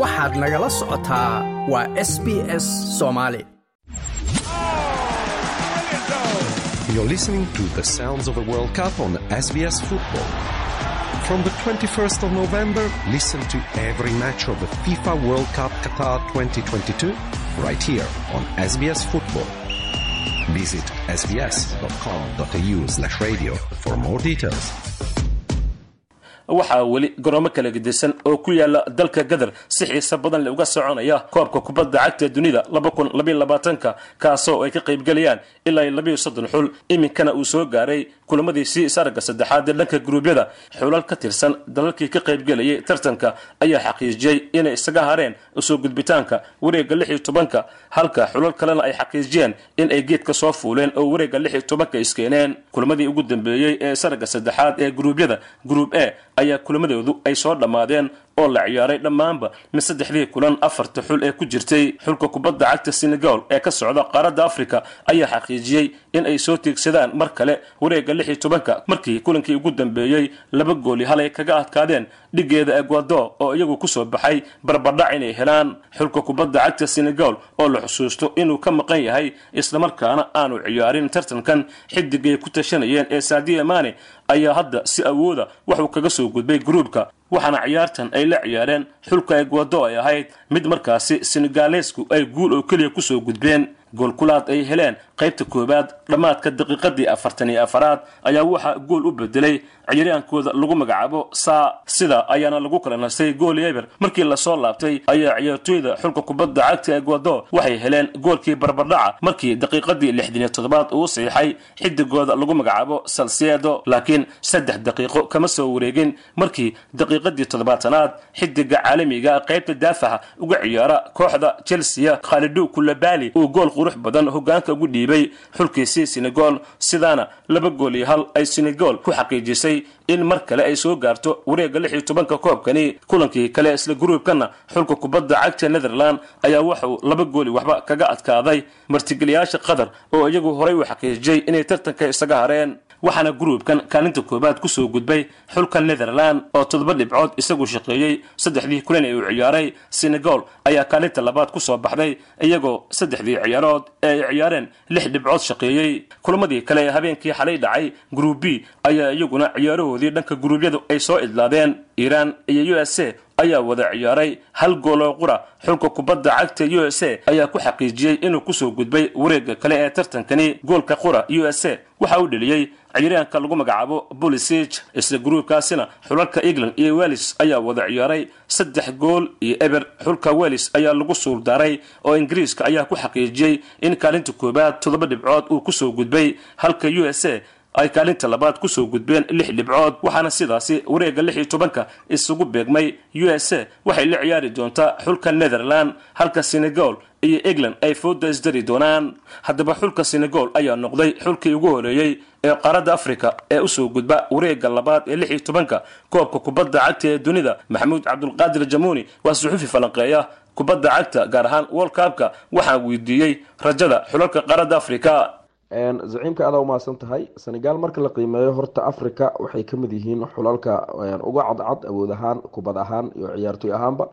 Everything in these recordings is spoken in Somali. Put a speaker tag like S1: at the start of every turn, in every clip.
S1: waxaad nagala socotaa waa s b s soomaali
S2: You're listening to the sounds of the World Cup on SBS Football. From the 21st of November, listen to every match of the FIFA World Cup Qatar 2022 right here on SBS Football. Visit sbs.com.au slash radio for more details.
S3: Waxaa weli garoomo kala gedisan oo ku yaalla dalka gadar si xiise badan le uga soconaya koobka kubadda cagta dunida ka kaasoo ay ka qaybgelayaan ilaa labayo soddon xul. Iminkana uu soo gaaray kulamadiisii isaragga saddexaad ee dhanka guruubyada xulal ka tirsan dalalkii ka qaybgelayay tartanka ayaa xaqiijiyey inay isaga hareen u soo gudbitaanka wareegga lix iyo tobanka halka xulal kalena ay xaqiijiyeen in ay geedka soo fuuleen oo wareegga lix iyo tobanka iskeeneen kulamadii ugu dambeeyey ee isaragga saddexaad ee guruubyada gruub e ayaa kulamadoodu ay soo dhammaadeen oo la ciyaaray dhammaanba mid saddexdii kulan afarta xul ee ku jirtay xulka kubadda cagta senegal ee ka socda qaaradda africa ayaa xaqiijiyey in ay soo tiigsadaan mar kale wareegga lix iyo tobanka markii kulankii ugu dambeeyey laba gooli halay kaga adkaadeen dhigeeda ecuador oo iyagu ku soo baxay barbardhac inay helaan. Xulka kubadda cagta senegal oo la xusuusto inuu ka maqan yahay islamarkaana aanu ciyaarin tartankan xidigay ku tashanayeen ee saadiya mane ayaa hadda si awooda waxuu kaga soo gudbay gruubka waxaana ciyaartan ay la ciyaareen xulka ecuador ay ahayd mid markaasi senegaalesku ay guul oo keliya ku soo gudbeen. Goolkulaad ay heleen qaybta koowaad dhammaadka daqiiqadii afartan iyo afaraad ayaa waxaa gool u bedelay ciyaaryahankooda lagu magacaabo saa sida ayaana lagu kala nastay gool eber. Markii la soo laabtay ayaa ciyaartooyda xulka kubadda cagta ecuador waxay heleen goolkii barbardhaca. Markii daqiiqadii lixdan iyo toddobaad uu saxiixay xidigooda lagu magacaabo salseedo laakiin saddex daqiiqo kama soo wareegin. Markii daqiiqadii toddobaatanaad xidiga caalamiga qaybta daafaca uga ciyaara kooxda chelsea khalidu kulabali uu gool qurux badan hogaanka ugu dhiibay xulkiisii senegal. Sidaana laba gool iyo hal ay senegal ku xaqiijisay in mar kale ay soo gaarto wareegga lix iyo tobanka koobkani. Kulankii kale isla gruubkana xulka kubadda cagta netherland ayaa waxauu laba gooli waxba kaga adkaaday martigeliyaasha qatar oo iyagu horay u xaqiijiyey inay tartanka isaga hareen waxaana gruubkan kaalinta koowaad ku soo gudbay xulka netherland oo toddoba dhibcood isagu shaqeeyey saddexdii kulan ee uu ciyaaray. Senegal ayaa kaalinta labaad ku soo baxday iyagoo saddexdii ciyaarood ee ay ciyaareen lix dhibcood shaqeeyey kulamadii kale ee habeenkii xalay dhacay gruub b ayaa iyaguna ciyaarahoodii dhanka gruubyadu ay soo idlaadeen. Iiraan iyo u s a ayaa wada ciyaaray hal gooloo qura. Xulka kubadda cagta u s a ayaa ku xaqiijiyey inuu ku soo gudbay wareegga kale ee tartankani. Goolka qura u s a waxa uu dheliyey ciyaaryahanka lagu magacaabo bolisig isla gruubkaasina xulalka england iyo welis ayaa wada ciyaaray. Saddex gool iyo eber. Xulka welis ayaa lagu suuldaaray oo ingiriiska ayaa ku xaqiijiyey in kaalinta koowaad toddoba dhibcood uu ku soo gudbay. Halka u s a ay kaalinta labaad ku soo gudbeen lix dhibcood waxaana sidaasi wareegga lix iyo tobanka isugu beegmay u s a. Waxay la ciyaari doontaa xulka netherland halka senegal iyo england ay fooda isdari doonaan. Haddaba xulka senegal ayaa noqday xulkii ugu horeeyey ee qaaradda africa ee u soo gudba wareegga labaad ee lix iyo tobanka. Koobka kubadda cagta ee dunida maxamuud cabdulqaadir jamuuni waa suxufi falanqeeya. Kubadda cagta gaar ahaan world cupka waxaa weydiiyey rajada xulalka qaaradda africa
S4: zaciimka adaa umahadsan tahay senegal marka la qiimeeyo horta africa waxay ka mid yihiin xulalka uga cadcad awood ahaan kubad ahaan iyo ciyaartoy ahaanba.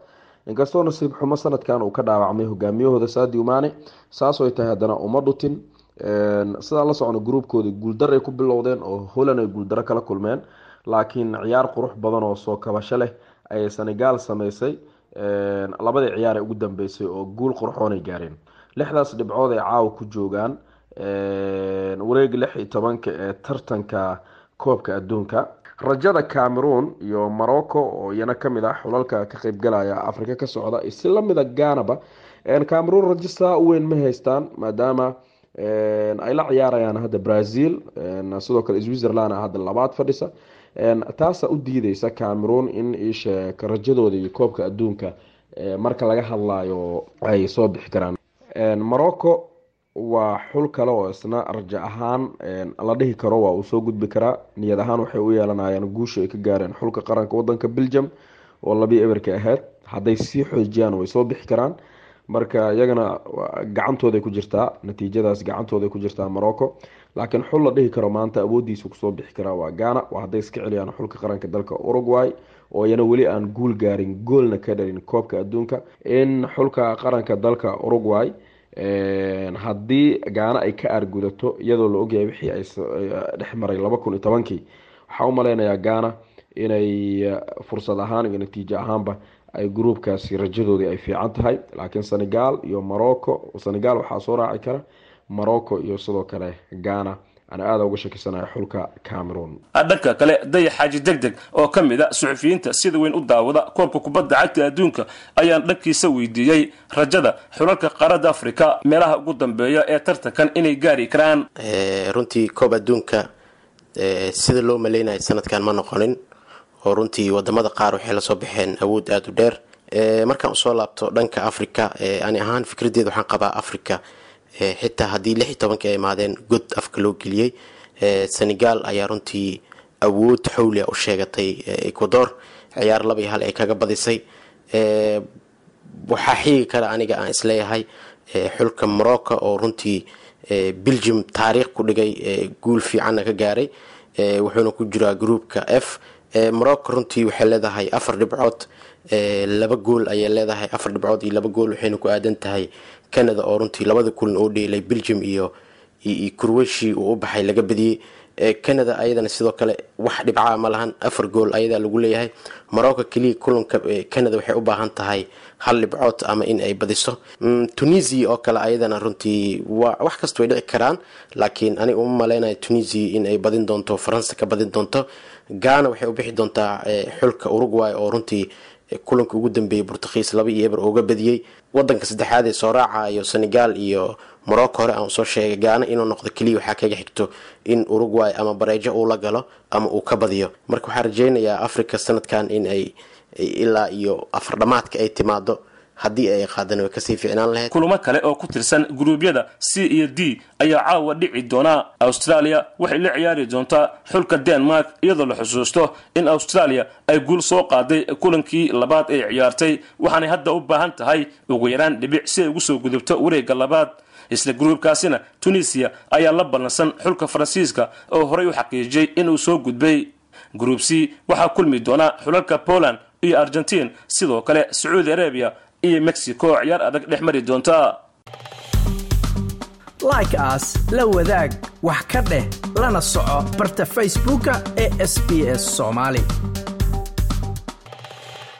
S4: Inkastoo nasiib xumo sanadkan uu ka dhaawacmay hogaamiyahooda sadio mane saasoo ay tahay haddana uma dhutin sidaan la socno gruubkooda guuldaray ku bilowdeen oo holland ay guuldaro kala kulmeen. Laakiin ciyaar qurux badan oo soo kabasho leh ayay senegal sameysay labadii ciyaar ee ugu dambeysay oo guul qurxoon gaareen. Lixdaas dhibcood ay caawa ku joogaan wareega lix iyo tobanka ee tartanka koobka adduunka. Rajada cameroon iyo morocco oo iyana ka mid ah xulalka ka qeybgalaya africa ka socda si lamida ganaba cameroon rajo saa u weyn ma haystaan maadaama ay la ciyaarayaan hadda brazil. Sidoo kale switzerland hadda labaad fadhisa. Taasa u diideysa cameroon in ishe rajadooda koobka adduunka marka laga hadlayo ay soo bixi karaan. Morocco waa xul kale oo isna rajo ahaan la dhihi karo waa uu soo gudbi karaa. Niyad ahaan waxay u yeelanayaan guusha ay ka gaareen xulka qaranka wadanka belgium oo labii eberka ahayd hadday sii xoojiyaan way soo bixi karaan. Marka iyagana gacantooday ku jirtaa natiijadaas gacantooday ku jirtaa morocco laakiin xul la dhihi karo maanta awoodiisa ku soo bixi karaa waa ghana waa hadday iska celiyaan xulka qaranka dalka uruguay oo iyana weli aan guul gaarin goolna ka dhalin koobka adduunka. In xulka qaranka dalka uruguay haddii gaana ay ka aargudato iyadoo la ogyahay wixii ay dhex maray laba kun iyo tobankii waxaa u maleynayaa gaana inay fursad ahaan iyo natiijo ahaanba ay gruubkaasi rajadoodii ay fiican tahay. Laakiin senegal iyo morocco senegal waxaa soo raaci kara morocco iyo sidoo kale ghana ana aada uga shakisanahay xulka cameroon.
S3: Dhanka kale daya xaaji deg deg oo ka mid a suxufiyiinta sida weyn u daawada koobka kubadda cagta adduunka ayaan dhankiisa weydiiyey rajada xulalka qaaradda africa meelaha ugu dambeeya ee tartankan inay gaari karaan.
S5: Runtii koob adduunka sida loo maleynayo sanadkan ma noqonin oo runtii waddamada qaar waxay la soo baxeen awood aada u dheer. Markaan u soo laabto dhanka africa ani ahaan fikradeeda waxaan qabaa africa xitaa haddii lix iyo tobankii ay imaadeen god afka loo geliyey senegal ayaa runtii awood xawlia u sheegatay ecuador. Ciyaar laba iyo hal ay kaga badisay. Waxaa xiigi kara aniga aan is leeyahay xulka morocco oo runtii belgium taariikh ku dhigay guul fiicanna ka gaaray. Wuxuuna ku jiraa groupka f morocco runtii waxay leedahay afar dhibcood laba gool ayay leedahay afar dhibcood iyo laba gool waxayna ku aadan tahay canada oo runtii labada kulin oo dheelay belgium iyo croatia uu u baxay laga badiyey canada ayadana sidoo kale wax dhibcaa ma lahan afar gool ayadaa lagu leeyahay. Morocco keliya kulanka canada waxay u baahan tahay hal dhibcood ama in ay badiso. Tunisia oo kale ayadana runtii wax kasta way dhici karaan laakiin aniga uma maleynayo tunisia in ay badin doonto faransa ka badin doonto. Ghana waxay u bixi doontaa xulka uruguay oo runtii kulanka ugu dambeeyay burtuqiis laba iyo eber ooga badiyey wadanka saddexaad ee soo raacayo senegal iyo morocco hore aan u soo sheegay gaana inuu noqdo keliya waxaa kaga xigto in uruguay ama bareejo uu la galo ama uu ka badiyo. Marka waxaan rajeynayaa africa sanadkan in ay ilaa iyo afardhamaadka ay timaado haddii ay qaadan way ka sii ficnaan lahayd.
S3: Kulamo kale oo ku tirsan guruubyada c iyo d ayaa caawa dhici doonaa australia waxay la ciyaari doontaa xulka denmark iyadoo la xusuusto in australia ay guul soo qaaday kulankii labaad ee ciyaartay waxaanay hadda u baahan tahay ugu yaraan dhibic si ay ugu soo gudubto wareegga labaad. Isla gruubkaasina tunisiya ayaa la ballansan xulka faransiiska oo horey u xaqiijiyey inuu soo gudbay. Gruub c waxaa kulmi doonaa xulalka poland iyo argentine sidoo kale sacuudi arabia iyo mexico ciyaar adag dhex mari doonta.
S1: Like aas la wadaag wax ka dheh lana soco barta facebooka ee sb s soomaali